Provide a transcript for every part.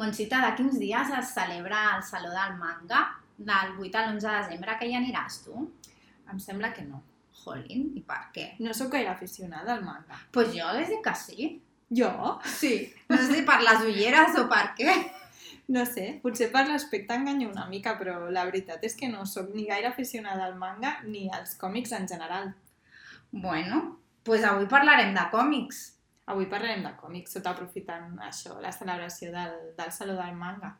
Montsita, d'aquí uns dies es celebra el Saló del Manga del 8 a l'11 de desembre, que hi aniràs tu? Em sembla que no. Jolín, i per què? No sóc gaire aficionada al manga. Doncs pues jo les dic que sí. Jo? Sí. No sé si per les ulleres o per què. No sé, potser per l'aspecte enganyo una mica, però la veritat és que no sóc ni gaire aficionada al manga ni als còmics en general. Bueno, doncs pues avui parlarem de còmics. Avui parlarem de còmics, tot aprofitant això, la celebració del, del Saló del Manga.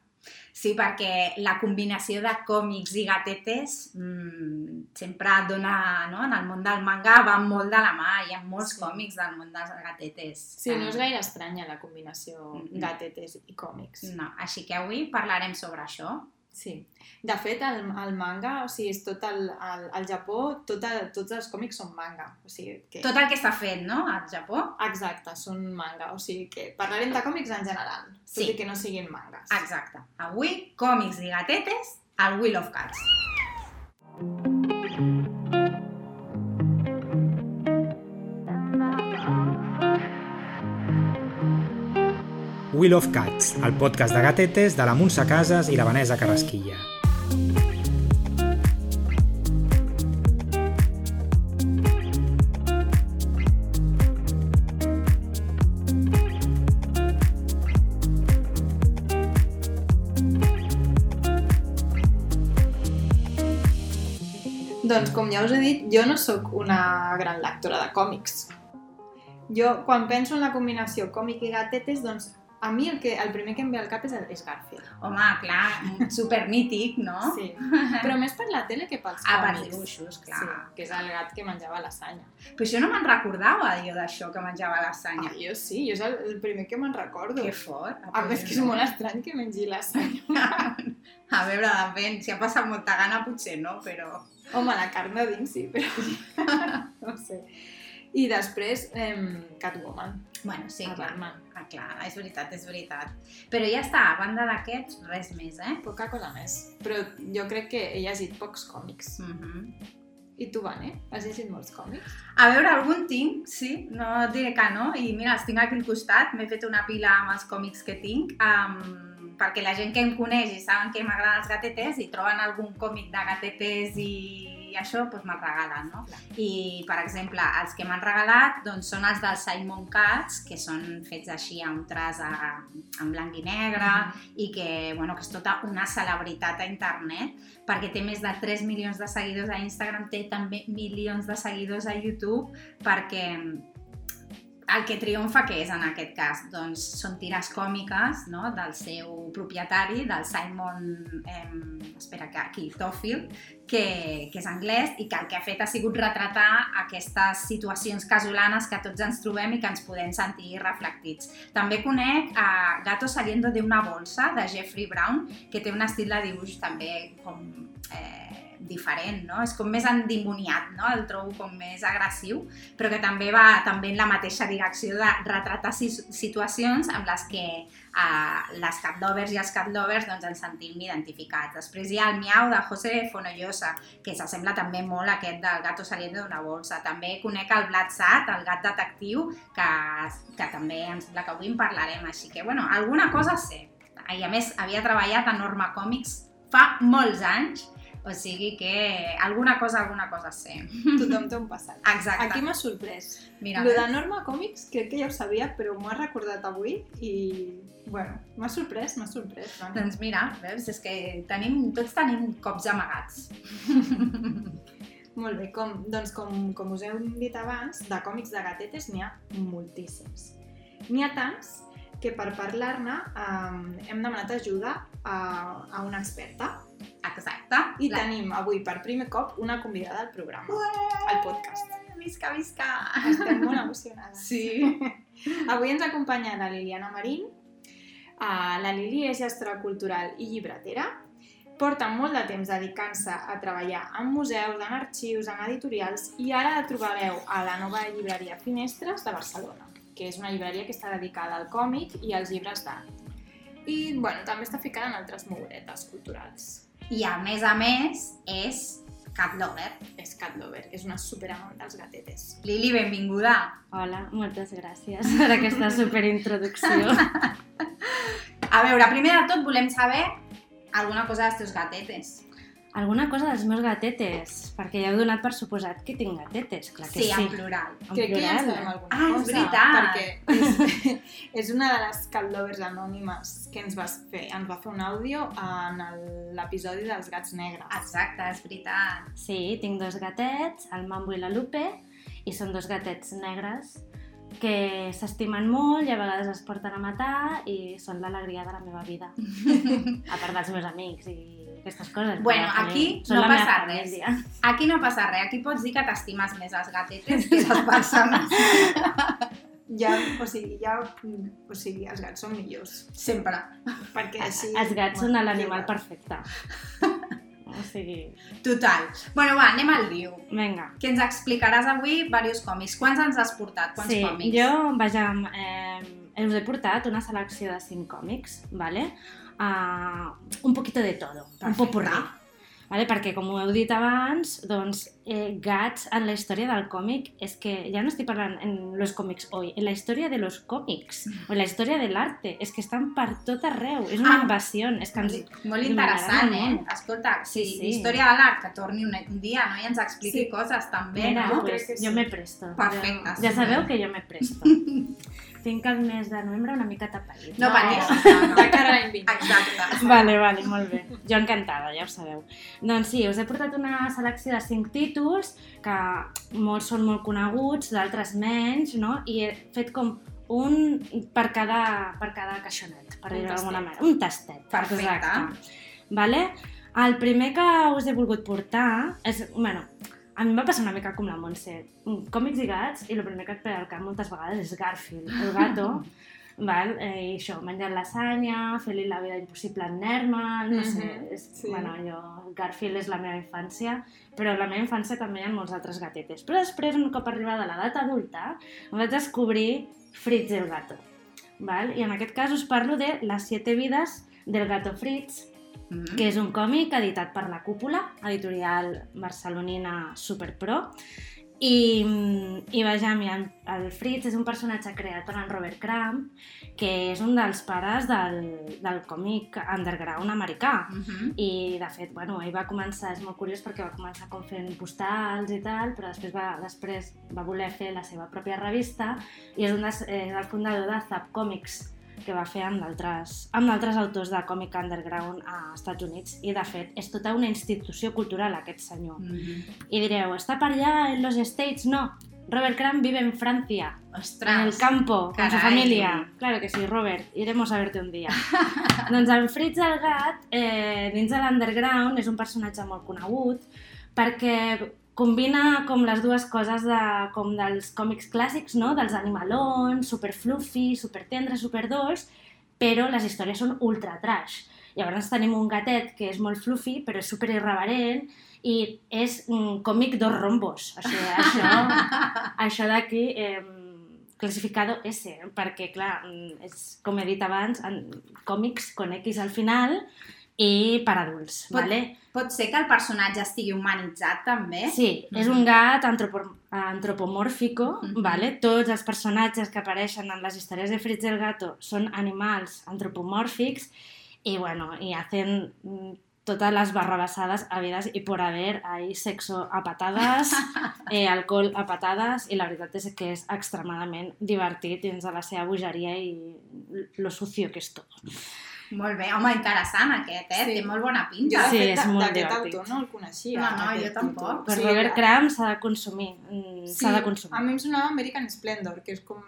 Sí, perquè la combinació de còmics i gatetes mmm, sempre dona, no? En el món del manga va molt de la mà, hi ha molts sí. còmics del món dels gatetes. Sí, no és gaire estranya la combinació mm -hmm. gatetes i còmics. No, així que avui parlarem sobre això. Sí. De fet, el, el manga, o sigui, és tot el, el, el Japó, tot el, tots els còmics són manga. O sigui, que... Tot el que està fet, no?, al Japó? Exacte, són manga. O sigui que parlarem de còmics en general, tot sí. i que no siguin mangas. Exacte. Avui, còmics i gatetes al Wheel of Cats. Wheel of Cats, el podcast de gatetes de la Montse Casas i la Vanessa Carrasquilla. Doncs, com ja us he dit, jo no sóc una gran lectora de còmics. Jo, quan penso en la combinació còmic i gatetes, doncs a mi el, que, el primer que em ve al cap és, és Garfield. Home, clar, supermític, no? Sí, però més per la tele que pels ah, còmics. Ah, per dibuixos, clar. Sí, que és el gat que menjava lasanya. Però això no me'n recordava, jo, d'això, que menjava lasanya. Ah, jo sí, jo és el, el primer que me'n recordo. Que fort. A més, que és molt estrany que mengi lasanya. a veure, depèn, si ha passat molta gana potser no, però... Home, la carn de dins sí, però... no sé. I després, eh, Catwoman. Bueno, sí, a clar. Batman. Ah, clar, és veritat, és veritat. Però ja està, a banda d'aquests, res més, eh? Poca cosa més. Però jo crec que he llegit pocs còmics. Mm -hmm. I tu, Vane? Has llegit molts còmics? A veure, algun tinc, sí, no diré que no. I mira, els tinc aquí al costat, m'he fet una pila amb els còmics que tinc. Um, perquè la gent que em coneix i saben que m'agraden els gatetes i troben algun còmic de gatetes i i això doncs, me'l regalen, no? Clar. I, per exemple, els que m'han regalat doncs, són els del Simon Katz, que són fets així a un traç a, en blanc i negre mm -hmm. i que, bueno, que és tota una celebritat a internet perquè té més de 3 milions de seguidors a Instagram, té també milions de seguidors a YouTube perquè el que triomfa què és en aquest cas? Doncs són tires còmiques no? del seu propietari, del Simon, eh, espera que aquí, Tofield, que, que és anglès i que el que ha fet ha sigut retratar aquestes situacions casolanes que tots ens trobem i que ens podem sentir reflectits. També conec a Gato saliendo de una bolsa, de Jeffrey Brown, que té un estil de dibuix també com... Eh, diferent, no? És com més endimoniat, no? El trobo com més agressiu, però que també va també en la mateixa direcció de retratar situacions amb les que eh, les catlovers i els catlovers doncs, ens sentim identificats. Després hi ha el miau de José Fonollosa, que s'assembla també molt a aquest del gato saliendo d'una bolsa. També conec el Blat Sat, el gat detectiu, que, que també em sembla que avui en parlarem. Així que, bueno, alguna cosa sé. I a més, havia treballat a Norma Còmics fa molts anys o sigui que alguna cosa, alguna cosa sé. Tothom té un passat. Exacte. Aquí m'ha sorprès. Mira, Lo de Norma Còmics crec que ja ho sabia, però m'ho ha recordat avui i, bueno, m'ha sorprès, m'ha sorprès. No? Doncs mira, veus, és que tenim, tots tenim cops amagats. Molt bé, com, doncs com, com us hem dit abans, de còmics de gatetes n'hi ha moltíssims. N'hi ha tants que per parlar-ne eh, hem demanat ajuda a, a una experta Exacte. I la... tenim avui per primer cop una convidada al programa, Ué! al podcast. Visca, visca! Estem molt emocionades. Sí. avui ens acompanya la Liliana Marín. Uh, la Lili és gestora cultural i llibretera. Porta molt de temps dedicant-se a treballar en museus, en arxius, en editorials i ara la trobareu a la nova llibreria Finestres de Barcelona, que és una llibreria que està dedicada al còmic i als llibres d'art. I bueno, també està ficada en altres moguretes culturals i a més a més és cat lover. És cat lover, és una superamant dels gatetes. Lili, benvinguda. Hola, moltes gràcies per aquesta superintroducció. a A veure, primer de tot volem saber alguna cosa dels teus gatetes. Alguna cosa dels meus gatetes, perquè ja heu donat per suposat que tinc gatetes, clar que Sí, sí. en plural. En Crec que ja en plural. sabem alguna Ah, és cosa. veritat. Perquè és, és una de les catlovers anònimes que ens vas fer. Ens va fer un àudio en l'episodi dels gats negres. Exacte, és veritat. Sí, tinc dos gatets, el Mambo i la Lupe, i són dos gatets negres que s'estimen molt i a vegades es porten a matar i són l'alegria de la meva vida. a part dels meus amics i aquestes coses. Bueno, també aquí són no passa res. Aquí no passa res, aquí pots dir que t'estimes més les gatetes que les persones. Ja, o sigui, ja, o sigui, els gats són millors. Sempre. Perquè així... Els gats són bueno, l'animal igual. perfecte. O sigui, Total. Bueno, va, anem al lío. vinga. Que ens explicaràs avui diversos còmics. Quants ens has portat? Quants sí, còmics? jo, vaja, eh, us he portat una selecció de cinc còmics, ¿vale? Uh, un poquito de todo, un Perfecte. popurrí. Vale? Perquè, com ho heu dit abans, doncs, eh, gats en la història del còmic és que ja no estic parlant en los còmics hoy, en la història de los còmics, o en la història de l'arte, és que estan per tot arreu, és una Ah. invasió, és que ens... Molt interessant, eh? molt. Escolta, Sí, sí, sí. història de l'art, que torni un, un dia, no? I ens expliqui Sí. coses també, Mira, no? pues, jo sí. me presto. Perfecte, Ja, ja sabeu que jo me presto. Tinc el mes de novembre una mica tapadit. No patis. No, No, de no. cara a l'any. Exacte. Vale, vale, molt bé. Jo encantada, ja ho sabeu. Doncs sí, us he portat una selecció de cinc títols que molts són molt coneguts, d'altres menys, no? I he fet com un per cada, per cada caixonet, per dir-ho d'alguna manera. Un tastet. Perfecte. Exacte. Vale? El primer que us he volgut portar és, bueno, a mi em va passar una mica com la Montse. Còmics i gats, i el primer que et ve al cap moltes vegades és Garfield, el gato. val? Eh, I això, menjant lasanya, fer-li la vida impossible en Nermal, no sé, Mhm, és, sí. bueno, jo, Garfield és la meva infància, però la meva infància també hi ha molts altres gatetes. Però després, un cop arribada a l'edat adulta, em vaig descobrir Fritz el gato. Val? I en aquest cas us parlo de Les siete vides del gato Fritz, Mm. que és un còmic editat per la Cúpula, editorial barcelonina Superpro. I, i vaja, mira, el Fritz és un personatge creat per en Robert Crumb, que és un dels pares del, del còmic underground americà. Mhm. I, de fet, bueno, ell va començar, és molt curiós perquè va començar com fent postals i tal, però després va, després va voler fer la seva pròpia revista i és, un des, és el fundador de Zap Comics, que va fer amb d'altres amb d'altres autors de còmic underground a Estats Units. I, de fet, és tota una institució cultural, aquest senyor. Mhm. I direu, està per allà en los States? No, Robert Crumb vive en Francia, Ostres. en el campo, con su Carai. familia. Claro que sí, Robert, iremos a verte un dia. doncs el Fritz el gat, eh, dins de l'underground, és un personatge molt conegut perquè combina com les dues coses de, com dels còmics clàssics, no? dels animalons, super fluffy, super tendre, super dolç, però les històries són ultra trash. Llavors tenim un gatet que és molt fluffy, però és super irreverent i és un còmic dos rombos. O sigui, això, això d'aquí, eh, classificado S, perquè, clar, mm, és, com he dit abans, en, còmics con X al final i per adults, Pot- vale? Pot ser que el personatge estigui humanitzat, també? Sí, és Mhm. un gat antropo antropomòrfico, Mhm. vale? tots els personatges que apareixen en les històries de Fritz el Gato són animals antropomòrfics i, bueno, i hacen mm, totes les barrabassades habides i por haver, hay sexo a patadas, eh, alcohol a patadas, i la veritat és que és extremadament divertit dins de la seva bogeria i lo sucio que és tot. Molt bé. Home, interessant aquest, eh? Sí. Té molt bona Jo, pinta. de Sí, fet, és molt d'aquest autor no el coneixia. No, no, jo tampoc. Per Sí, Robert Crumb s'ha de consumir, mm, Sí, s'ha de consumir. a mi em sonava American Splendor, que és com...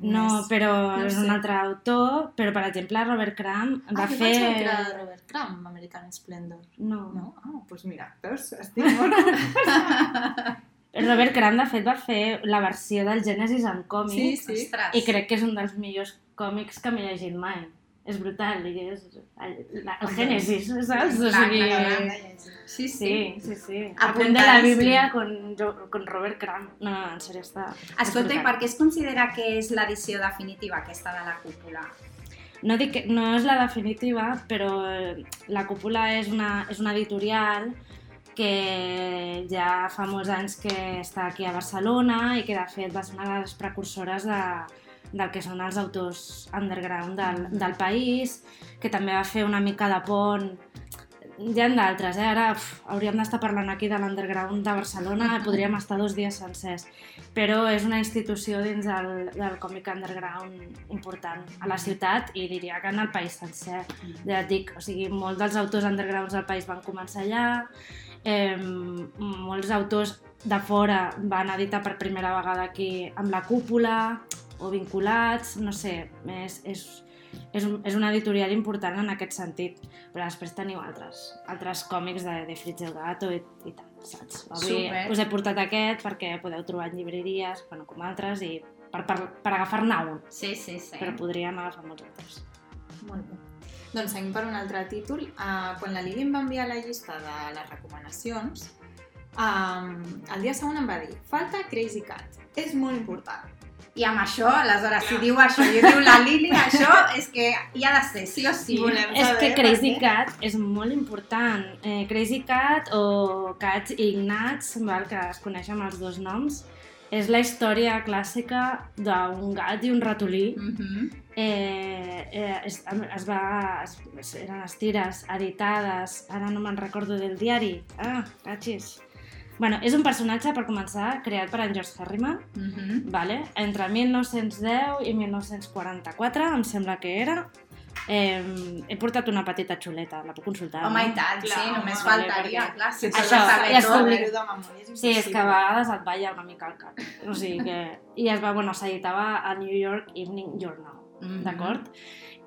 No, més- però no és sé. un altre autor, però per exemple Robert Crumb va ah, jo fer... pensava que era de Robert Crumb, American Splendor. No. No? Ah, doncs pues mira, veus? Estic molt... Robert Crumb de fet va fer la versió del Genesis en còmic Sí, sí. Ostres. i crec que és un dels millors còmics que m'he llegit mai. És brutal, i és la- el Genesis, saps? O sigui. Sí, sí. Sí, sí. Apunt de la Bíblia con, con Robert Crumb. No, no, en sèrio, està... Escolta, i per què es considera que és l'edició definitiva aquesta de la cúpula? No, dic que, no és la definitiva, però eh, la Cúpula és una, és una editorial que ja fa molts anys que està aquí a Barcelona i que de fet va ser una de les precursores de, del que són els autors underground del, del país, que també va fer una mica de pont hi ha d'altres, eh? Ara uf, hauríem d'estar parlant aquí de l'underground de Barcelona, podríem estar dos dies sencers. Però és una institució dins del, del còmic underground important a la ciutat i diria que en el país sencer. Ja et dic, o sigui, molts dels autors undergrounds del país van començar allà, eh, molts autors de fora van editar per primera vegada aquí amb la cúpula o vinculats, no sé, és, és, és, un, és una editorial important en aquest sentit, però després teniu altres, altres còmics de, de Fritz el Gato i, i tal, saps? Avui Super. us he portat aquest perquè podeu trobar en llibreries, bueno, com altres, i per, per, per agafar-ne un, Sí, sí, sí. però podríem agafar molts altres. Molt bé. Doncs seguim per un altre títol. Uh, quan la Lili em va enviar la llista de les recomanacions, um, el dia següent em va dir falta Crazy Cat. És molt important. I amb això, aleshores, si diu això i diu la Lili, això és que hi ha de ser, sí o sí. Volem És que Crazy. Cat és molt important. Eh, Crazy Cat o Cats Ignats, val, que es coneixen els dos noms, és la història clàssica d'un gat i un ratolí. Mhm. Eh, eh, es, es va, es, eren les tires editades, ara no me'n recordo del diari. Ah, cachis. Bueno, és un personatge, per començar, creat per en George Harriman, Mhm. vale? entre 1910 i 1944, em sembla que era. Eh, he portat una petita xuleta, la puc consultar? Home, no? i tant, Clar, sí, home, només vale, faltaria, perquè- clar, si Això, ja tot. Saber-ho de memòria és Sí, és que a vegades et balla una mica el cap. O sigui que... I es va, bueno, s'editava a New York Evening Journal, Mhm. d'acord?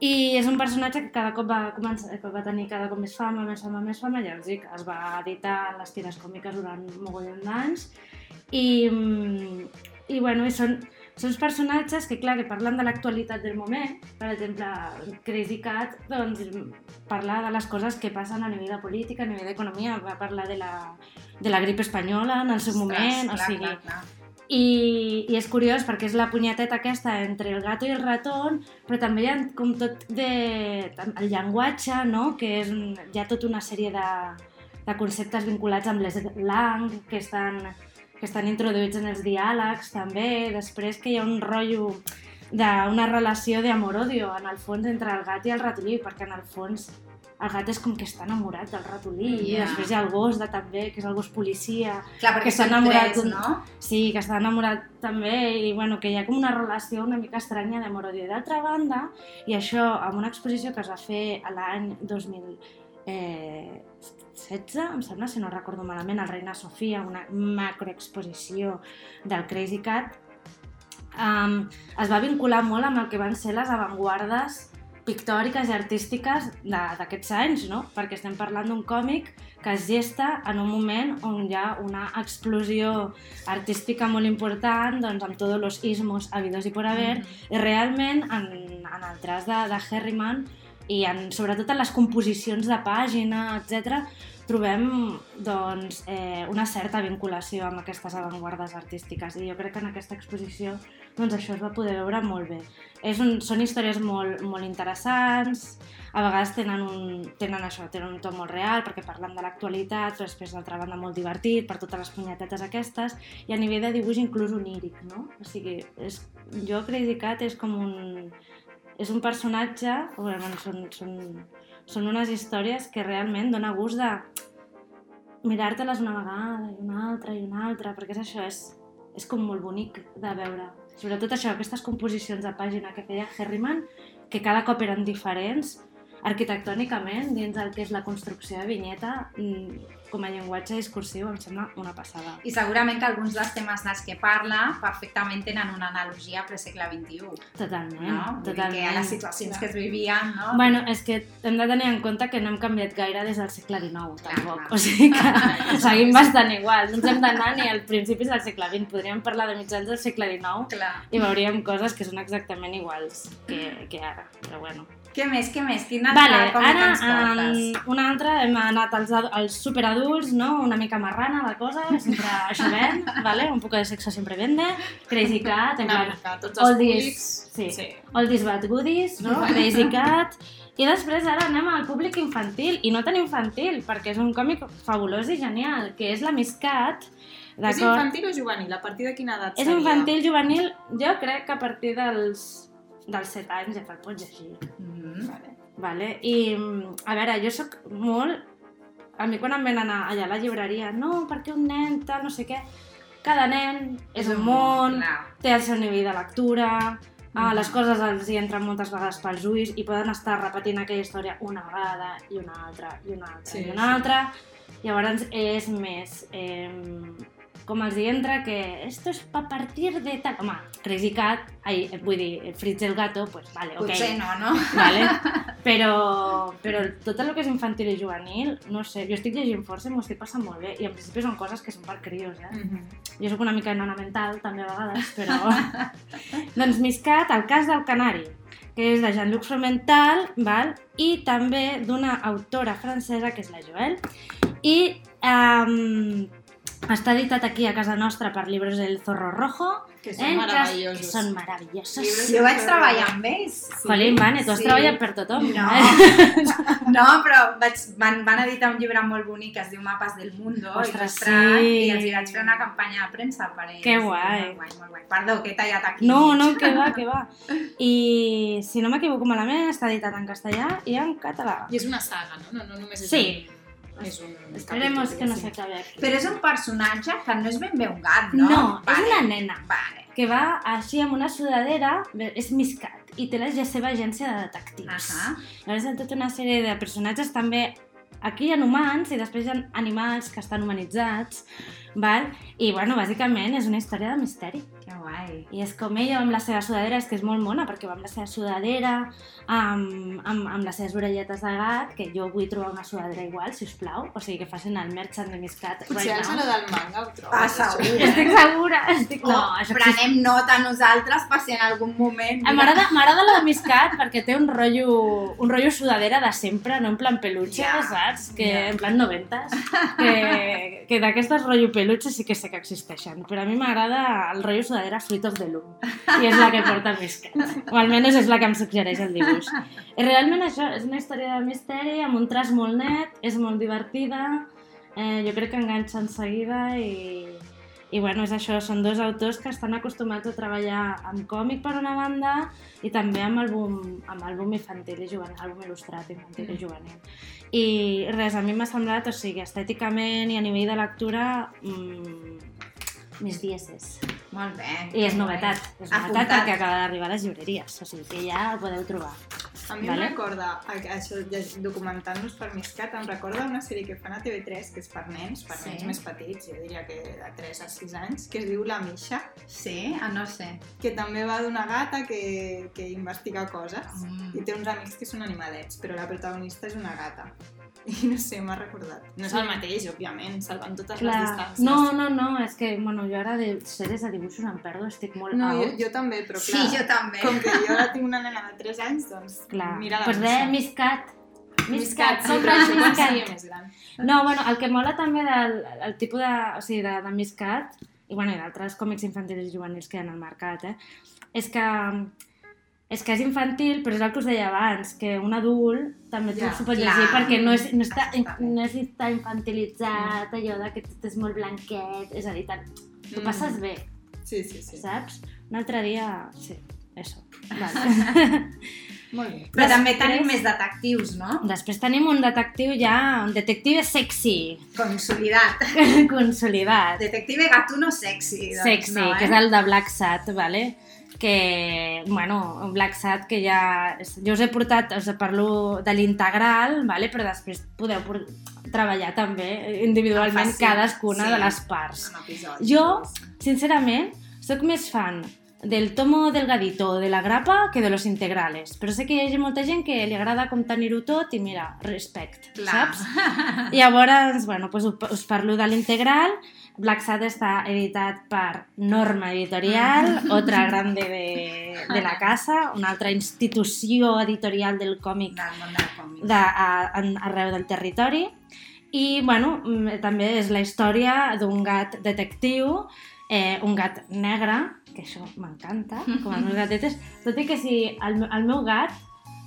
I és un personatge que cada cop va, començar, que va tenir cada cop més fama, més fama, més fama, ja us dic, es va editar les tires còmiques durant un mogollon d'anys i, mm, i, bueno, i són, són personatges que, clar, que parlen de l'actualitat del moment. Per exemple, Crazy Cat, doncs, parla de les coses que passen a nivell de política, a nivell d'economia, va parlar de la, de la grip espanyola en el seu moment, Ostres, o clar, sigui... clar, clar. I, I és curiós perquè és la punyeteta aquesta entre el gato i el ratón, però també hi ha com tot de... el llenguatge, no? que és, hi ha tota una sèrie de, de conceptes vinculats amb l'eslang que estan, que estan introduïts en els diàlegs també, després que hi ha un rotllo d'una relació d'amor-odio en el fons entre el gat i el ratolí, perquè en el fons el gat és com que està enamorat del ratolí i Ja. després hi ha el gos de també, que és el gos policia Clar, que són enamorat tres, no? Sí, que està enamorat també i bueno, que hi ha com una relació una mica estranya d'amor-odio. D'altra banda, i això amb una exposició que es va fer a l'any 2016, em sembla, si no recordo malament, al Reina Sofia, una macroexposició del Crazy Cat, um, es va vincular molt amb el que van ser les avantguardes pictòriques i artístiques d'aquests anys, no? perquè estem parlant d'un còmic que es gesta en un moment on hi ha una explosió artística molt important, doncs amb tots els ismos habidos i por haver, Mhm. i realment en, en el tras de, de Herriman i en, sobretot en les composicions de pàgina, etc trobem doncs, eh, una certa vinculació amb aquestes avantguardes artístiques i jo crec que en aquesta exposició doncs, això es va poder veure molt bé. És un, són històries molt, molt interessants, a vegades tenen, un, tenen això, tenen un to molt real perquè parlen de l'actualitat, però després d'altra banda molt divertit per totes les punyetetes aquestes i a nivell de dibuix inclús oníric, no? O sigui, és, jo Crazy Cat és com un... És un personatge, bueno, són, són, són unes històries que realment dona gust de mirar-te-les una vegada i una altra i una altra, perquè és això, és, és com molt bonic de veure. Sobretot això, aquestes composicions de pàgina que feia Herriman, que cada cop eren diferents, arquitectònicament, dins del que és la construcció de vinyeta, mm, com a llenguatge discursiu, em sembla una passada. I segurament que alguns dels temes dels que parla perfectament tenen una analogia al segle XXI, Totalment, no? Vull totalment. que a les situacions que es vivien, no? Bueno, és que hem de tenir en compte que no hem canviat gaire des del segle XIX, Clar, tampoc. clar. O sigui que seguim bastant igual. No ens hem d'anar ni als principis del segle XX. Podríem parlar de mitjans del segle XIX Clar. i veuríem coses que són exactament iguals que, que ara. Però bueno. Què més, què més? Quin altre Vale, còmic ara ens portes? um, una altra, hem anat als, als superadults, no? Una mica marrana la cosa, sempre això ven, vale? un poco de sexo siempre vende, Crazy Cat, en plan, tots els oldies, públics. sí. sí. Oldies Bad Goodies, no? Crazy Cat. I després ara anem al públic infantil, i no tan infantil, perquè és un còmic fabulós i genial, que és la Miss Cat És infantil o juvenil? A partir de quina edat És seria? infantil, juvenil, jo crec que a partir dels, dels 7 anys ja te'l pots llegir. Mm. Vale. Vale? I, mm, a veure, jo sóc molt... A mi quan em venen a, allà a la llibreria, no, perquè un nen, tal, no sé què... Cada nen és un món, Clar. té el seu nivell de lectura, ah, Mhm. les coses els hi entren moltes vegades pels ulls i poden estar repetint aquella història una vegada i una altra i una altra Sí, i sí. una altra. Llavors és més... Eh, com els hi entra que esto es pa partir de tal... Home, Crazy Cat, ai, vull dir, Fritz el gato, pues vale, ok. Potser no, no? Vale? Però, però tot el que és infantil i juvenil, no sé, jo estic llegint força i m'ho estic passant molt bé. I en principi són coses que són per crios, eh? Mhm. Jo sóc una mica nana mental, també a vegades, però... doncs Miscat, el cas del canari, que és de Jean-Luc Fromental, val? i també d'una autora francesa, que és la Joel, i um, està editat aquí a casa nostra per Libros del Zorro Rojo, Que són cas- meravellosos. que són meravellosos. Llibres Jo vaig treballar amb ells. Sí. Jolín, Vane, tu has Sí. treballat per tothom. No. Eh? No, però vaig, van, van editar un llibre molt bonic que es diu Mapes del Mundo Ostres, il·lustrat, sí. i els hi vaig fer una campanya de premsa per ells. Que guai. Molt guai, molt guai. Perdó, que he tallat aquí. No, no, que va, que va. I si no m'equivoco malament, està editat en castellà i en català. I és una saga, no? No, no només és Sí. un... És un Esperemos que no s'acabi aquí. Però és un personatge que no és ben bé un gat, no? No, és vale. una nena Vale. que va així amb una sudadera, és Miss Cat, i té la seva agència de detectius. Ahà. Llavors hi ha tota una sèrie de personatges també aquí hi ha humans i després hi ha animals que estan humanitzats, val? I, bueno, bàsicament és una història de misteri. Que guai. I és com ella amb la seva sudadera, és que és molt mona, perquè va amb la seva sudadera, amb, amb, amb les seves orelletes de gat, que jo vull trobar una sudadera igual, si us plau. O sigui, que facin el merchant de Miss Cat Potser right saló now. del manga ho trobes. Ah, segur. Estic segura, estic... No, Oh, això prenem nota nosaltres per si en algun moment... Ah, M'agrada la de Miss Cat perquè té un rotllo, un rotllo sudadera de sempre, no en plan peluche, Ja, saps? Que ja. en plan noventes. Que, que d'aquestes rotllo peluche sí que sé que existeixen, però a mi m'agrada el rotllo sudadera Fruit of the Loom. I és la que porta Miss Cat. O almenys és la que em suggereix el dibuix. I realment això és una història de misteri amb un traç molt net, és molt divertida, eh, jo crec que enganxa en seguida i, i bueno, és això, són dos autors que estan acostumats a treballar amb còmic per una banda i també amb àlbum, amb àlbum infantil i juvenil, àlbum il·lustrat infantil i juvenil. I res, a mi m'ha semblat, o sigui, estèticament i a nivell de lectura, mmm, mis dieces. Molt bé. I és novetat, és novetat Apuntat. perquè acaba d'arribar a les llibreries, o sigui que ja el podeu trobar. A mi Vale. em recorda, a- això, documentant-nos per Miscat, em recorda una sèrie que fan a TV3, que és per nens, per Sí. nens més petits, jo diria que de 3 a 6 anys, que es diu La Misha, Sí? Ah, no sé. que també va d'una gata que, que investiga coses Mm. i té uns amics que són animalets, però la protagonista és una gata. I no sé, m'ha recordat. No és el mateix, òbviament, salvant totes les Clar. distàncies. No, no, no, és que, bueno, jo ara de sèries de dibuixos em perdo, estic molt no jo, out. jo també, però Sí, clar, jo també. com que jo ara tinc una nena de 3 anys, doncs Clar, mira la pues res, Miss Cat. Miss Cat, sí, compra això Miss Cat. sigui més gran. No, bueno, el que mola també del el tipus de, o sigui, de, de Miss Cat, i, bueno, i d'altres còmics infantils i juvenils que hi ha al mercat, eh, és que és que és infantil, però és el que us deia abans, que un adult també Ja, s'ho pot clar. llegir perquè no, és, no, està, no és tan infantilitzat, allò de que tot és molt blanquet, és a dir, tant, t'ho Mm. passes bé, Sí, sí, sí. saps? Un altre dia, sí, eso. Vale. Molt bé. Però també Després- tenim més detectius, no? Després tenim un detectiu ja, un detective sexy, Consolidat. consolidat. Detective gatuno sexy. Doncs, Sexy, no, eh? que és el de Black Sat, vale? Que, bueno, Black Sat, que ja... Jo us he portat, us parlo de l'integral, vale? però després podeu treballar també individualment fàcil, cadascuna sí. de les parts. Jo, sincerament, sóc més fan del tomo delgadito de la grapa que de los integrales. Però sé que hi ha molta gent que li agrada com tenir-ho tot i mira, respect, Clar. saps? Llavors, bueno, doncs us parlo de l'integral. Black Sad està editat per Norma Editorial, otra grande de, de la casa, una altra institució editorial del còmic Del de, a, a, arreu del territori. I, bueno, mm, també és la història d'un gat detectiu, eh, un gat negre, que això m'encanta, com els meus gatetes, tot i que si el, el meu gat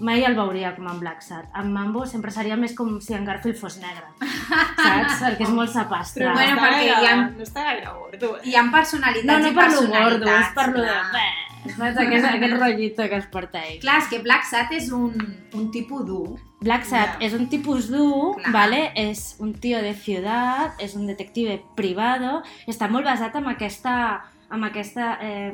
mai el veuria com en Black Sat. En Mambo sempre seria més com si en Garfield fos negre, saps? Perquè és molt sapastre. Però Bueno, no, està perquè gaire, hi ha- no està gaire gordo. eh? Hi ha personalitats no, no i per lo gordo, és per lo de... Bé, saps? Aquest, aquest rotllito que es porta ell. Clar, és que Black Sat és un, un tipus dur. Black Sat Ja. es un tipus dur, Clar. ¿vale? és un tio de ciutat, és un detective privado, està molt basat en aquesta amb aquesta, eh,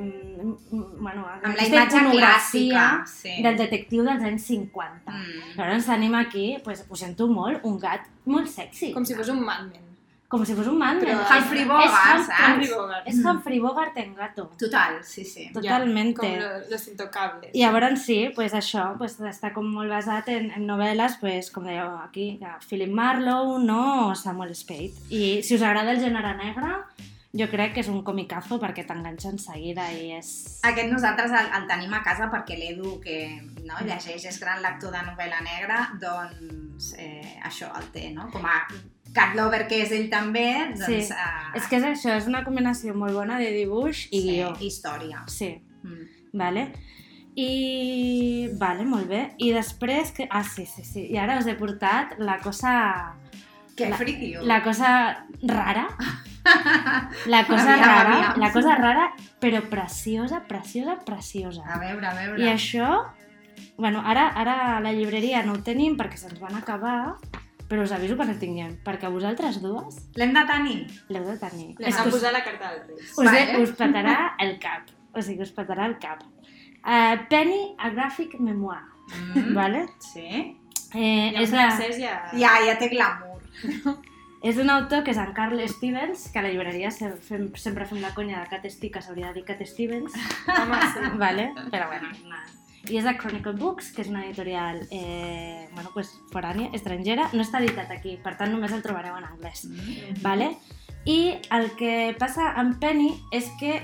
bueno, Amb la aquesta imatge clàssica. Sí. del detectiu dels anys 50. Mm. Llavors tenim aquí, pues, ho sento molt, un gat molt sexy. Com si fos un Mad Men. Com si fos un man. Però Humphrey Bogart, saps? Humphrey Bogart. és Humphrey Bogart en gato. Total, sí, sí. Totalmente. Ja, com lo- los intocables. I llavors sí, pues això pues, està com molt basat en, en novel·les, pues, com dèieu aquí, Philip Marlowe, no? o Samuel Spade. I si us agrada el gènere negre, jo crec que és un comicazo perquè t'enganxa en seguida i és... Aquest nosaltres el, el tenim a casa perquè l'Edu, que no, llegeix, és gran lector de novel·la negra, doncs eh, això el té, no? Com a cat lover que és ell també, doncs... Sí. eh, És que és això, és una combinació molt bona de dibuix i sí, guió. història. Sí, Mm. vale. I... Vale, molt bé. I després... Que... Ah, sí, sí, sí. I ara us he portat la cosa... Que La- friquio. La cosa rara. La cosa Aviam, rara, aviam. la cosa rara, però preciosa, preciosa, preciosa. A veure, a veure. I això, bueno, ara, ara a la llibreria no ho tenim perquè se'ns van acabar, però us aviso quan ho tinguem, perquè vosaltres dues L'hem de tenir? l'heu de tenir. Que us, posar la carta dels Reis. us, Vale. us petarà el cap, o sigui, us petarà el cap. Uh, Penny, a graphic memoir, Mm. vale? Sí. Eh, en és, la, ja... Ja, ja té glamour. és un autor que és en Carl Stevens, que a la llibreria fem, sempre fem la conya de Cat Stick, que s'hauria de dir Cat Stevens, Home, sí. vale? però bueno, nada. I és de Chronicle Books, que és una editorial eh, bueno, pues, forània, estrangera. No està editat aquí, per tant només el trobareu en anglès. Mm. Vale? I el que passa amb Penny és que,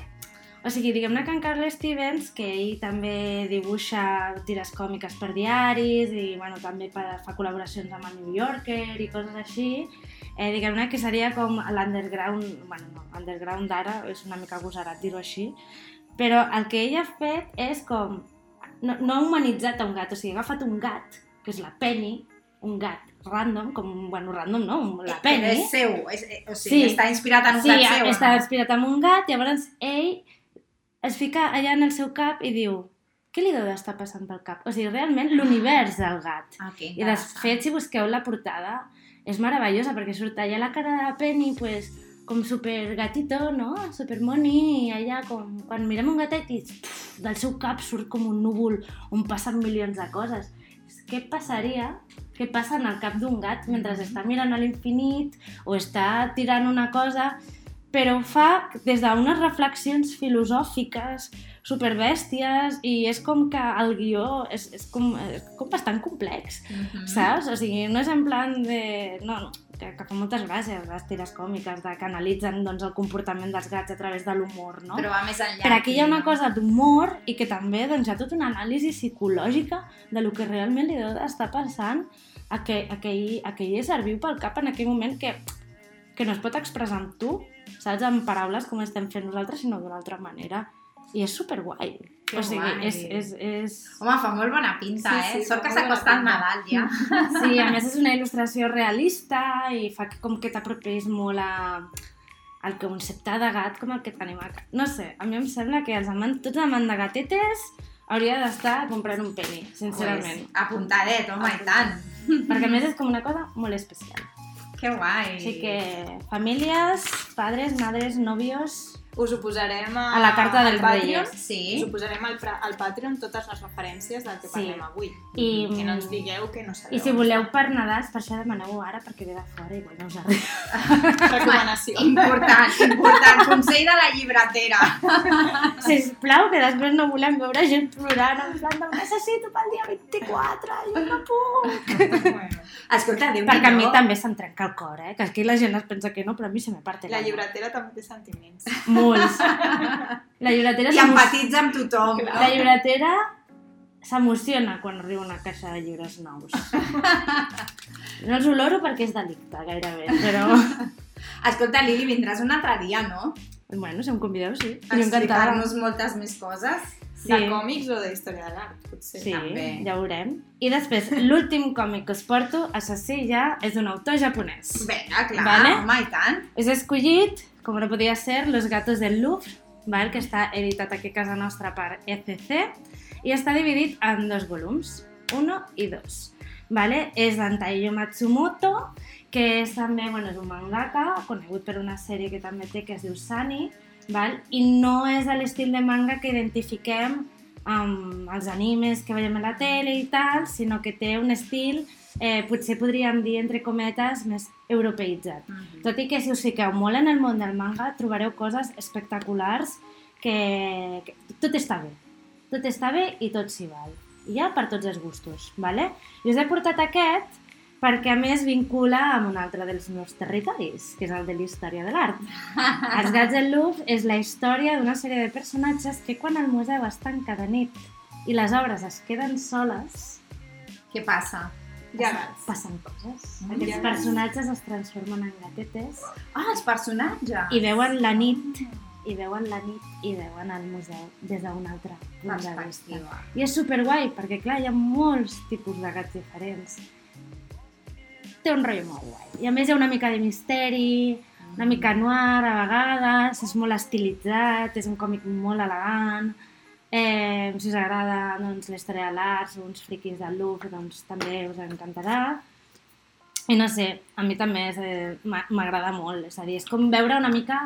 o sigui, diguem-ne que en Carl Stevens, que ell també dibuixa tires còmiques per diaris i bueno, també fa col·laboracions amb el New Yorker i coses així, eh, diguem-ne que seria com l'underground, bueno, no, underground d'ara, és una mica agosarat dir-ho així, però el que ell ha fet és com, no, no ha humanitzat a un gat, o sigui, ha agafat un gat, que és la Penny, un gat random, com, bueno, random no, la Però Penny, és seu, és, eh, o sigui, Sí. està inspirat en un sí, gat seu. està no? inspirat en un gat, llavors ell es fica allà en el seu cap i diu què li deu d'estar passant pel cap? O sigui, realment l'univers del gat. Ah, que I de fet, si busqueu la portada, és meravellosa perquè surt allà la cara de la Penny, pues, com super gatito, no? Super moni, i allà com... Quan mirem un gatet i puf, del seu cap surt com un núvol on passen milions de coses. Què passaria, què passa en el cap d'un gat mentre està mirant a l'infinit o està tirant una cosa, però ho fa des d'unes reflexions filosòfiques superbèsties i és com que el guió és, és, com, és com bastant complex, Mhm. saps? O sigui, no és en plan de... No, no, que, que fa moltes gràcies les tires còmiques de, que analitzen doncs, el comportament dels gats a través de l'humor, no? Però va més enllà. Però aquí hi ha una cosa d'humor i que també doncs, hi ha tota una anàlisi psicològica de lo que realment li deu d'estar pensant a aquell, aquell, aquell ésser viu pel cap en aquell moment que, que no es pot expressar amb tu, saps? En paraules com estem fent nosaltres, sinó d'una altra manera. I és superguai. Que o sigui, guai. és, és, és... Home, fa molt bona pinta, Sí, eh? sí, Sort fa que s'acosta el bona Nadal, ja. Sí, a més és una il·lustració realista i fa que, com que t'apropis molt a, al concepte de gat com el que tenim a casa. No sé, a mi em sembla que els amants, tots amants de gatetes hauria d'estar comprant un penny, sincerament. Pues, apuntadet, home, i tant. Perquè a més és com una cosa molt especial. Que guai. Així que famílies, padres, madres, novios... Us ho posarem a, A la carta al dels Patreon. Reyes. Sí. Us ho posarem al, al Patreon totes les referències del que Sí. parlem avui. I, Que no ens digueu que no sabeu. I si voleu per Nadal, per això demaneu ara perquè ve de fora i igual no us arriba. Recomanació. Important, important. Consell de la llibretera. Sisplau, que després no volem veure gent plorant en plan de necessito pel dia 24, jo no puc. bueno, Escolta, déu Perquè a mi també se'm trenca el cor, eh? Que aquí la gent es pensa que no, però a mi se me parte la l'alma. llibretera també té sentiments. Molts. La llibretera, I empatitza amb tothom. Clar. la llibretera s'emociona quan arriba una caixa de llibres nous. No els oloro perquè és delicte, gairebé, però... Escolta, Lili, vindràs un altre dia, no? Bueno, si em convideu, sí. Explicar-nos moltes més coses. Sí. De còmics o de història de l'art, potser. Sí, també. ja ho veurem. I després, l'últim còmic que us porto, això sí, ja és d'un autor japonès. Vinga, clar, Vale. home, i tant. És escollit, com no podia ser, Los gatos del Louvre, val? que està editat aquí a casa nostra per ECC, i està dividit en dos volums, 1 i 2. Vale? És d'en Taiyo Matsumoto, que és també bueno, és un mangaka, conegut per una sèrie que també té, que es diu Sunny, val? i no és l'estil de manga que identifiquem amb els animes que veiem a la tele i tal, sinó que té un estil, eh, potser podríem dir, entre cometes, més europeïtzat. Mhm. Tot i que si us fiqueu molt en el món del manga trobareu coses espectaculars que, que tot està bé. Tot està bé i tot s'hi val. Hi ha per tots els gustos, ¿vale? I us he portat aquest perquè a més vincula amb un altre dels meus territoris, que és el de la història de l'art. Els gats del Louvre és la història d'una sèrie de personatges que quan el museu es tanca de nit i les obres es queden soles, Què passa? Gegants. passen coses. Mm, Aquests gegants. personatges es transformen en gatetes Ah, els personatges. i veuen la nit i veuen la nit i veuen el museu des d'un altre punt de vista. I és superguai, perquè clar, hi ha molts tipus de gats diferents. Té un rotllo molt guai. I a més hi ha una mica de misteri, una mica noir a vegades, és molt estilitzat, és un còmic molt elegant. Eh, si us agrada doncs, la història de l'art, uns friquis del Louvre, doncs també us encantarà. I no sé, a mi també eh, m'a- m'agrada molt, és a dir, és com veure una mica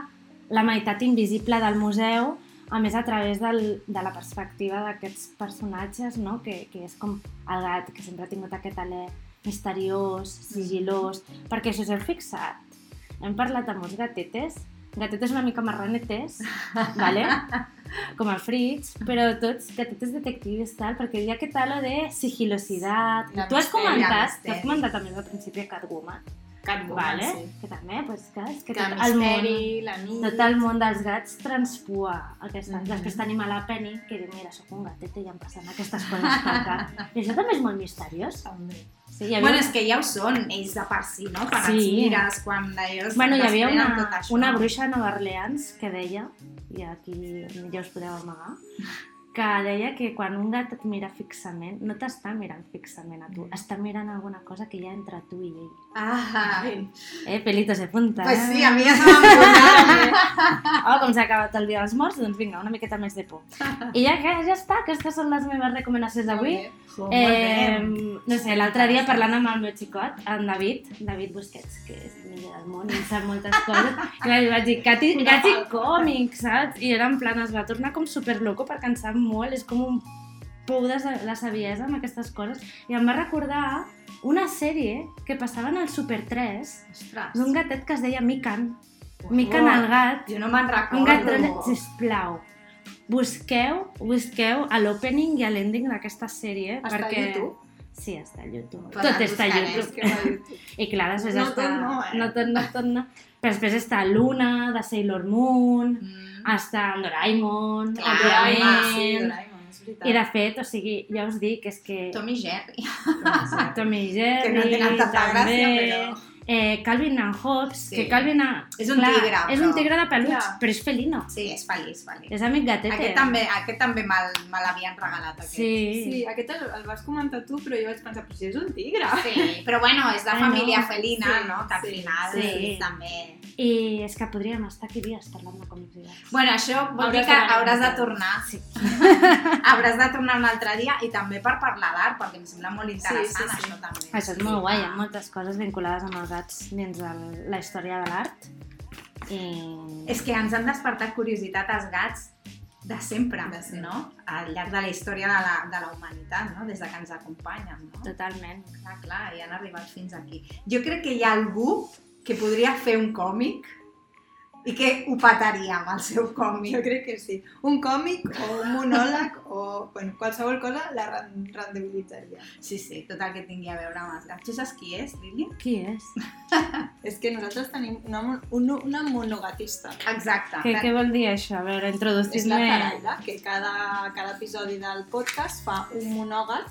la meitat invisible del museu, a més a través del, de la perspectiva d'aquests personatges, no? que, que és com el gat, que sempre ha tingut aquest alè misteriós, sigilós, perquè si us heu fixat, hem parlat amb molts gatetes, gatetes una mica marranetes, vale? com el Fritz, però tots gatetes detectives, tal, perquè hi ha aquest halo de sigilositat. La Tu has comentat, tu has comentat també al principi Catwoman, Catwoman, vale? sí. que també, pues, que, és que Que tot el el món, misteri, la nit... tot el món dels gats transpua aquesta. Després tenim a la Penny, que diu, mira, sóc un gatet i ja em passen aquestes coses pel cap. I això també és molt misteriós. També. Sí, havia... Bueno, és que ja ho són, ells de per si, no? Quan Sí. els mires, quan ells Bueno, hi havia una, tot això. una bruixa a Nova Orleans que deia, i aquí ja us podeu amagar, que deia que quan un gat et mira fixament, no t'està mirant fixament a tu, està mirant alguna cosa que hi ha entre tu i ell. Ah, Eh, pelito se punta. pues sí, eh? a mi ja se m'ha Oh, com s'ha acabat el dia dels morts, doncs vinga, una miqueta més de por. I ja, que ja està, aquestes són les meves recomanacions d'avui. Eh, no sé, l'altre dia parlant amb el meu xicot, en David, David Busquets, que és el millor del món i sap moltes coses, i vaig dir, gats i còmics, saps? I era en plan, es va tornar com superloco perquè en sap molt, és com un pou de la saviesa amb aquestes coses. I em va recordar una sèrie que passava en el Super 3 Ostres. d'un gatet que es deia Mikan. Mikan el gat, Jo no me'n recordo. un gat sisplau. Busqueu, busqueu a l'opening i a l'ending d'aquesta sèrie. Està a perquè... YouTube? Sí, està a YouTube. Pues tot està a YouTube. Tu. I clar, després No està... tot no, eh? No tot no, tot no. Però després està Luna, de Sailor Moon, Mm. Està Doraemon, Clar, òbviament. home, Sí, Doraemon, és veritat. I de fet, o sigui, ja us dic, és que Tom i Jerry. Tom i Jerry, Que no tenen tanta també, gràcia, però- eh, Calvin and Hobbes, Sí. que Calvin and... És un tigre, És però- un tigre de peluig, Clar. però és felino. Sí, és feliç, feliç. És amic gatete. Aquest també, aquest també me l'havien regalat, aquest. Sí. Sí, aquest el, el vas comentar tu, però jo vaig pensar, però si és un tigre. Sí, però bueno, és de Ai, família no. felina, Sí, no? Que al sí, final sí. també... I és que podríem estar aquí dies parlant de còmics i gats. Bueno, això vol dir que hauràs de tornar. Sí. Hauràs de tornar un altre dia i també per parlar d'art, perquè em sembla molt interessant sí, sí. això també. Això és molt guai, hi ha moltes coses vinculades amb els gats dins de la història de l'art. I... És que ens han despertat curiositat els gats de sempre, De sempre. no? Al llarg de la història de la, de la humanitat, no? Des de que ens acompanyen, no? Totalment. Clar, clar, i han arribat fins aquí. Jo crec que hi ha algú que podria fer un còmic i que ho petaria amb el seu Jo còmic. crec que sí. Un còmic o un monòleg o bueno, qualsevol cosa la ren- rendibilitzaria. Sí, sí, tot el que tingui a veure amb els gats. Tu saps qui és, Lili? Qui és? És que nosaltres tenim una, una, una monogatista. Exacte. Què, què vol dir això? A veure, És la. Zaraida, que cada, cada episodi del podcast fa un monògat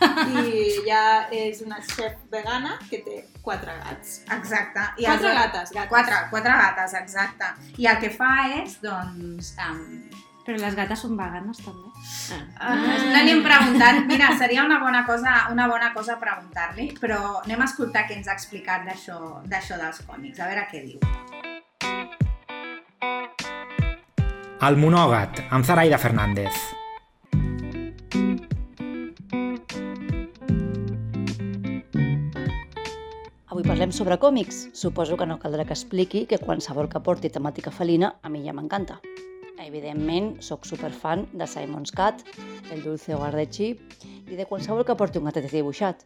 i ja és una chef vegana que té quatre gats. Exacte. I quatre els- gates, gates. Quatre, quatre gates, exacte. I el que fa és, doncs, um, Però les gates són veganes, també. Uh, no li hem preguntat. Mira, seria una bona cosa, una bona cosa preguntar-li, però anem a escoltar què ens ha explicat d'això d'això dels còmics, a veure què diu. El monògat, amb Zaraida Fernández. Parlem sobre còmics. Suposo que no caldrà que expliqui que qualsevol que porti temàtica felina a mi ja m'encanta. Evidentment, sóc superfan de Simon's Cat, el Dulce Hogar de Chip i de qualsevol que porti un gatet dibuixat.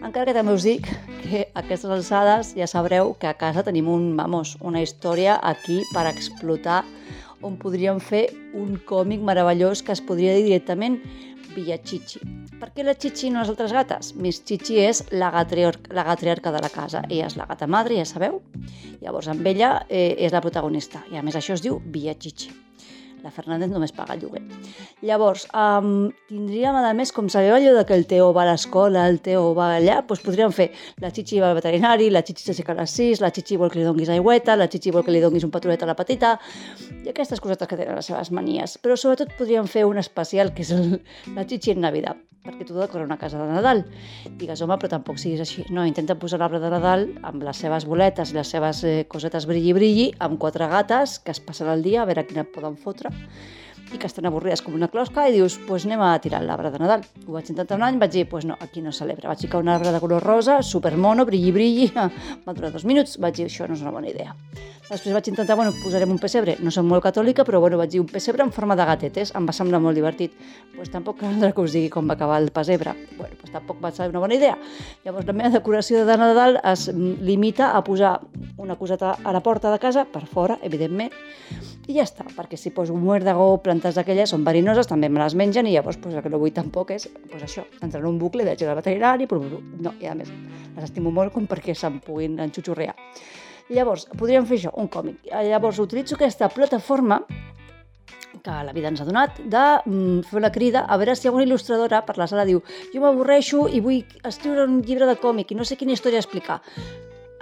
Encara que també us dic que a aquestes alçades ja sabreu que a casa tenim un, vamos, una història aquí per explotar on podríem fer un còmic meravellós que es podria dir directament Villa Chichi. Per què la Chichi no les altres gates? Miss Chichi és la, gatriarca, la gatriarca de la casa. Ella és la gata madre, ja sabeu? Llavors, amb ella eh, és la protagonista. I a més això es diu Villa Chichi. La Fernández només paga el lloguer. Llavors, um, tindríem, a més, com sabeu allò de que el Teo va a l'escola, el Teo va allà, doncs podríem fer la Chichi va al veterinari, la Chichi s'aixeca a les 6, la Chichi vol que li donguis aigüeta, la Chichi vol que li donguis un patulet a la petita, i aquestes cosetes que tenen les seves manies. Però sobretot podríem fer un especial, que és el, la Chichi en Navidad, perquè tu decora una casa de Nadal. Digues, home, però tampoc siguis així. No, intenta posar l'arbre de Nadal amb les seves boletes i les seves eh, cosetes brilli-brilli, amb quatre gates que es passen el dia a veure quina poden fotre i que estan avorrides com una closca i dius, doncs pues anem a tirar l'arbre de Nadal. Ho vaig intentar un any, vaig dir, doncs pues no, aquí no celebra. Vaig ficar un arbre de color rosa, supermono, brilli, brilli, va durar dos minuts, vaig dir, això no és una bona idea. Després vaig intentar, bueno, posarem un pessebre. No soc molt catòlica, però bueno, vaig dir un pessebre en forma de gatetes. Em va semblar molt divertit. Pues tampoc caldrà que us digui com va acabar el pessebre. Bueno, pues tampoc va ser una bona idea. Llavors la meva decoració de Nadal es limita a posar una coseta a la porta de casa, per fora, evidentment, i ja està, perquè si poso un muerdegó o plantes d'aquelles són verinoses, també me les mengen i llavors pues, el que no vull tampoc és pues, això, entrar en un bucle, vaig al veterinari, però no, i a més les estimo molt com perquè se'n puguin enxutxurrear. Llavors, podríem fer això, un còmic. Llavors, utilitzo aquesta plataforma que la vida ens ha donat, de mm, fer una crida a veure si alguna il·lustradora per la sala diu jo m'avorreixo i vull escriure un llibre de còmic i no sé quina història explicar.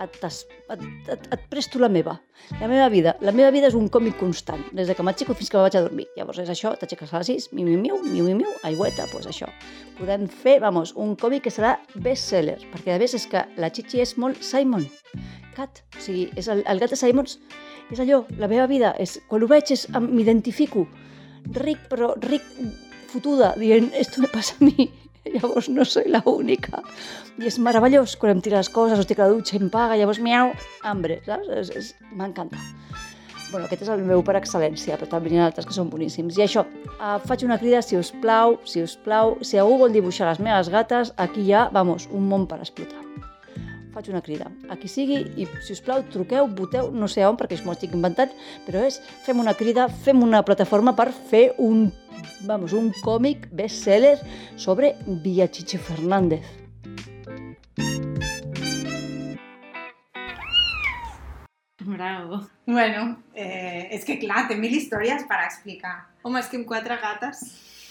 Et, et, et, et presto la meva, la meva vida. La meva vida és un còmic constant, des de que m'aixeco fins que me vaig a dormir. Llavors és això, t'aixeques a les 6, miu, miu, miu, miu, miu, miu, aigüeta, doncs pues això. Podem fer, vamos, un còmic que serà bestseller, perquè a més és que la Chichi és molt Simon Cat. O sigui, és el, el gat de Simons és allò, la meva vida, és, quan ho veig m'identifico, ric, però ric fotuda, dient, esto me passa a mi, llavors no soy la única. I és meravellós, quan em tira les coses, estic a la dutxa, em paga, llavors miau, hambre, saps? És, és, M'encanta. Bueno, aquest és el meu per excel·lència, però també n'hi ha altres que són boníssims. I això, eh, faig una crida, si us plau, si us plau, si algú vol dibuixar les meves gates, aquí hi ha, vamos, un món per explotar faig una crida. A qui sigui, i si us plau, truqueu, voteu, no sé on, perquè m'ho estic inventant, però és, fem una crida, fem una plataforma per fer un, vamos, un còmic bestseller sobre Villa Chichi Fernández. Bravo. Bueno, eh, és que clar, té mil històries per explicar. Home, és que amb quatre gates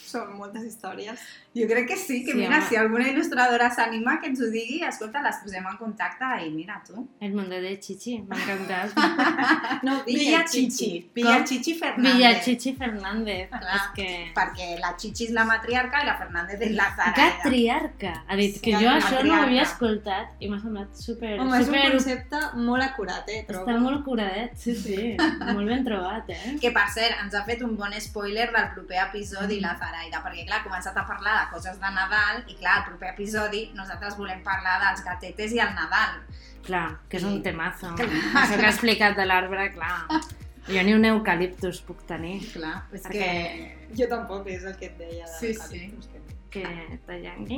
són moltes històries. Jo crec que sí, que Sí, mira, home. si alguna il·lustradora s'anima, que ens ho digui, escolta, les posem en contacte i mira tu. El mundo de Chichi, m'ha encantat. No, Villa Chichi. Villa Com? Chichi Fernández. Villa Chichi Fernández. Clar. És que... Perquè la Chichi és la matriarca i la Fernández és la Zaraida. Gatriarca. Ha dit que Sí, jo això no ho havia escoltat i m'ha semblat super... Home, és un super... concepte molt acurat, eh, trobo. Està molt curadet, sí, sí. molt ben trobat, eh? Que, per cert, ens ha fet un bon spoiler del proper episodi, Mm. la Zaraida, perquè, clar, ha començat a parlar de coses de Nadal i, clar, el proper episodi nosaltres volem parlar dels gatetes i el Nadal. Clar, que és un temazo. Clar. Això que ha explicat de l'arbre, clar. Jo ni un eucaliptus puc tenir, Clar, és perquè que... Jo tampoc, és el que et deia. de Sí, l'eucaliptus, que- que tallant... Sí.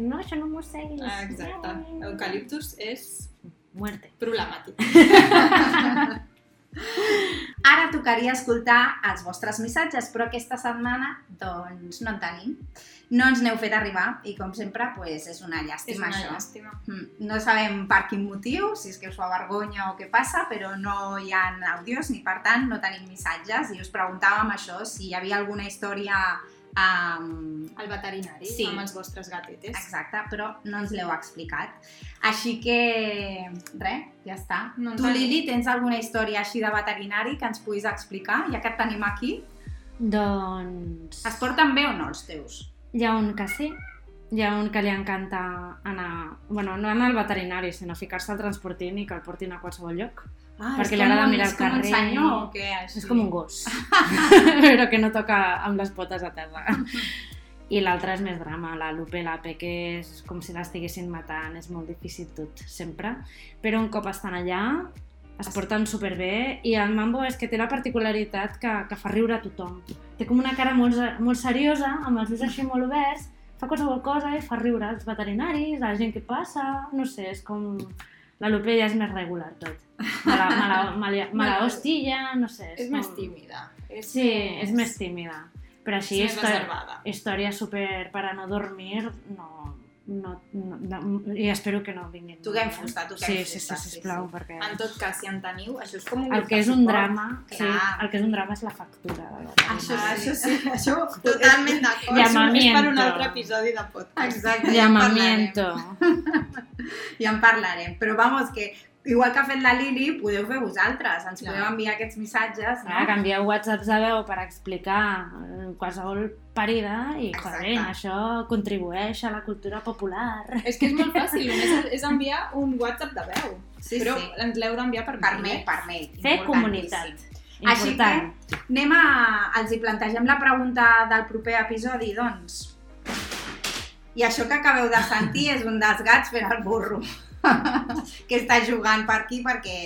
No, això no mosseguis. Ah, exacte. Eucaliptus és Muerte. problemàtic. Ara tocaria escoltar els vostres missatges, però aquesta setmana doncs no en tenim. No ens n'heu fet arribar i com sempre pues, és una És llàstima una això. llàstima. Mm, No sabem per quin motiu, si és que us fa vergonya o què passa, però no hi ha àudios ni per tant no tenim missatges i us preguntàvem això, si hi havia alguna història um, El veterinari, Sí. amb els vostres gatetes. exacte, però no ens l'heu explicat. Així que, res, ja està. No tu. Lili, tens alguna història així de veterinari que ens puguis explicar, ja que et tenim aquí? Doncs... Es porten bé o no els teus? Hi ha un que sí, hi ha un que li encanta anar... Bueno, no anar al veterinari, sinó ficar-se al transportín i que el portin a qualsevol lloc. Ah, Perquè és li agrada un- mirar és el com un carrer. senyor o què? Així? És com un gos, però que no toca amb les potes a terra. I l'altre és més drama, la Lupe, la Peque, és com si l'estiguessin matant, és molt difícil tot, sempre. Però un cop estan allà, es porten superbé i el Mambo és que té la particularitat que, que fa riure a tothom. Té com una cara molt, molt seriosa, amb els ulls així molt oberts, fa qualsevol cosa i fa riure als veterinaris, a la gent que passa, no sé, és com... La Lupe ja és més regular tot. Mala, mala, mala, mala hòstia, no sé. És com- més tímida. És Sí, és més tímida. Però així, és més història, reservada. història super per a no dormir, no, no, no, no, i espero que no vinguin. Toquem fusta, toquem sí, sí, fusta, sí, sí, sisplau, sí. perquè En tot cas, si en teniu, això és com un el que és un suport. drama, sí, el que és un drama és la factura. De la Això Ah, sí. això sí, això Totalment d'acord. Llamamiento. És per un altre episodi de podcast. Exacte, ja en parlarem. Llamamiento. Ja en parlarem. Però vamos, que igual que ha fet la Lili, podeu fer vosaltres. Ens Clar. podeu enviar aquests missatges, Clar, no? canvieu whatsapps de veu per explicar eh, qualsevol parida i, joder, això contribueix a la cultura popular. És que és molt fàcil, només és- enviar un WhatsApp de veu. Sí, però sí. ens l'heu d'enviar per, Per mail, mail, eh? per mail. Fer Importantíssim. comunitat. Així Important. Anem a... Els hi plantegem la pregunta del proper episodi, doncs. I això que acabeu de sentir és un dels gats fent el burro, que està jugant per aquí perquè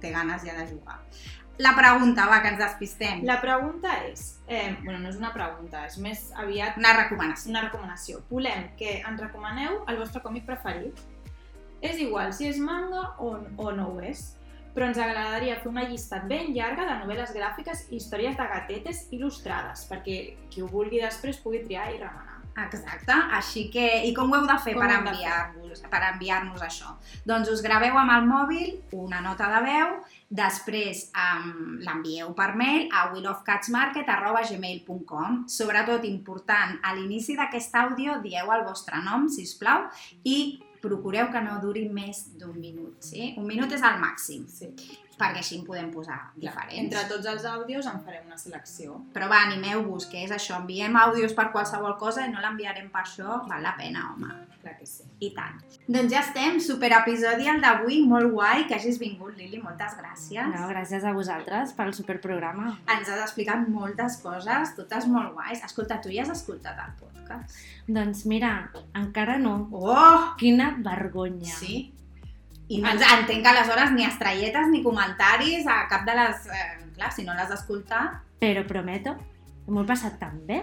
té ganes ja de jugar. La pregunta, va, que ens despistem. La pregunta és, eh, bueno, no és una pregunta, és més aviat Una recomanació. una recomanació. Volem que ens recomaneu el vostre còmic preferit. És igual si és manga o, o no ho és, però ens agradaria fer una llista ben llarga de novel·les gràfiques i històries de gatetes il·lustrades, perquè qui ho vulgui després pugui triar i remenar. Exacte, així que... I com ho heu de fer Com per enviar-vos per enviar-nos això? Doncs us graveu amb el mòbil una nota de veu, després um, l'envieu per mail a willofcatsmarket.gmail.com Sobretot important, a l'inici d'aquest àudio dieu el vostre nom, si us plau, i procureu que no duri més d'un minut, sí? Un minut és el màxim, Sí. Perquè així en podem posar diferents. Entre tots els àudios en farem una selecció. Però va, animeu-vos, que és això, enviem àudios per qualsevol cosa i no l'enviarem per això, val la pena, home. Clar que sí. I tant. Doncs ja estem, super episodi el d'avui, molt guai, que hagis vingut, Lili, moltes gràcies. No, gràcies a vosaltres pel superprograma. Ens has explicat moltes coses, totes molt guais. Escolta, tu ja has escoltat el podcast? Doncs mira, encara no. Oh! Quina vergonya. Sí? I no ens entenc que aleshores ni estrelletes ni comentaris a cap de les... Eh, clar, si no l'has d'escoltar... Però prometo, m'ho he passat tan bé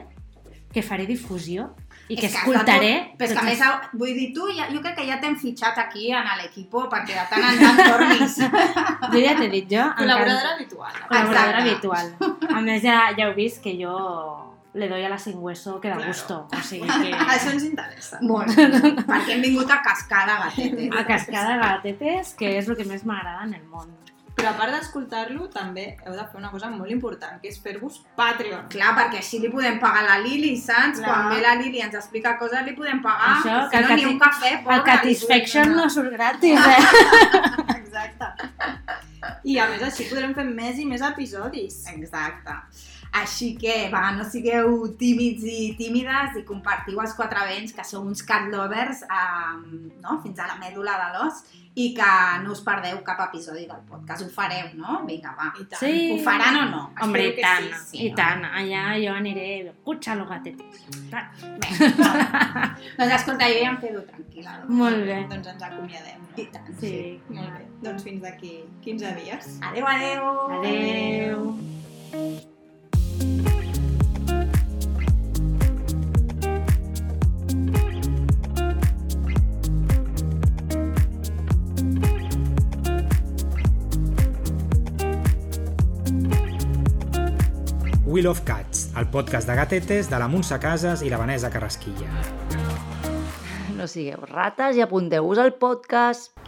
que faré difusió i que has de escoltaré... tot- Però és que a més, vull dir, tu, ja, jo crec que ja t'hem fitxat aquí en l'equipo perquè de tant en tant tornis. Jo ja t'he dit, jo... Col·laboradora habitual. Col·laboradora habitual. A més, ja, ja heu vist que jo le doy a la sin hueso que da Claro. gusto. O sigui que... Això ens interessa. Molt, perquè hem vingut a cascar de gatetes. A cascada de gatetes, que és el que més m'agrada en el món. Però a part d'escoltar-lo, també heu de fer una cosa molt important, que és fer-vos Patreon. Clar, perquè així li podem pagar a la Lili, saps? Clar. Quan ve la Lili ens explica coses, li podem pagar. Això, si que no, ni cati- un cafè, pobre, El Catisfaction no surt gratis, eh? Exacte. I a més així podrem fer més i més episodis. Exacte. Així que, va, no sigueu tímids i tímides i compartiu els quatre vents, que sou uns cat lovers um, no? fins a la mèdula de l'os i que no us perdeu cap episodi del podcast. Ho fareu, no? Vinga, va. Sí. Ho faran o no? Hombre, Espero i tant, sí, sí, i no? tant. Allà jo aniré, pucha los gatetes. Bé, doncs escolta, jo ja em quedo tranquil·la. Molt bé. Doncs ens acomiadem, no? I tant. Sí. Molt bé. Doncs fins d'aquí 15 dies. Adéu, adéu. Adeu. We Love Cats, el podcast de gatetes de la Montse Casas i la Vanessa Carrasquilla. No sigueu rates i apunteu-vos al podcast.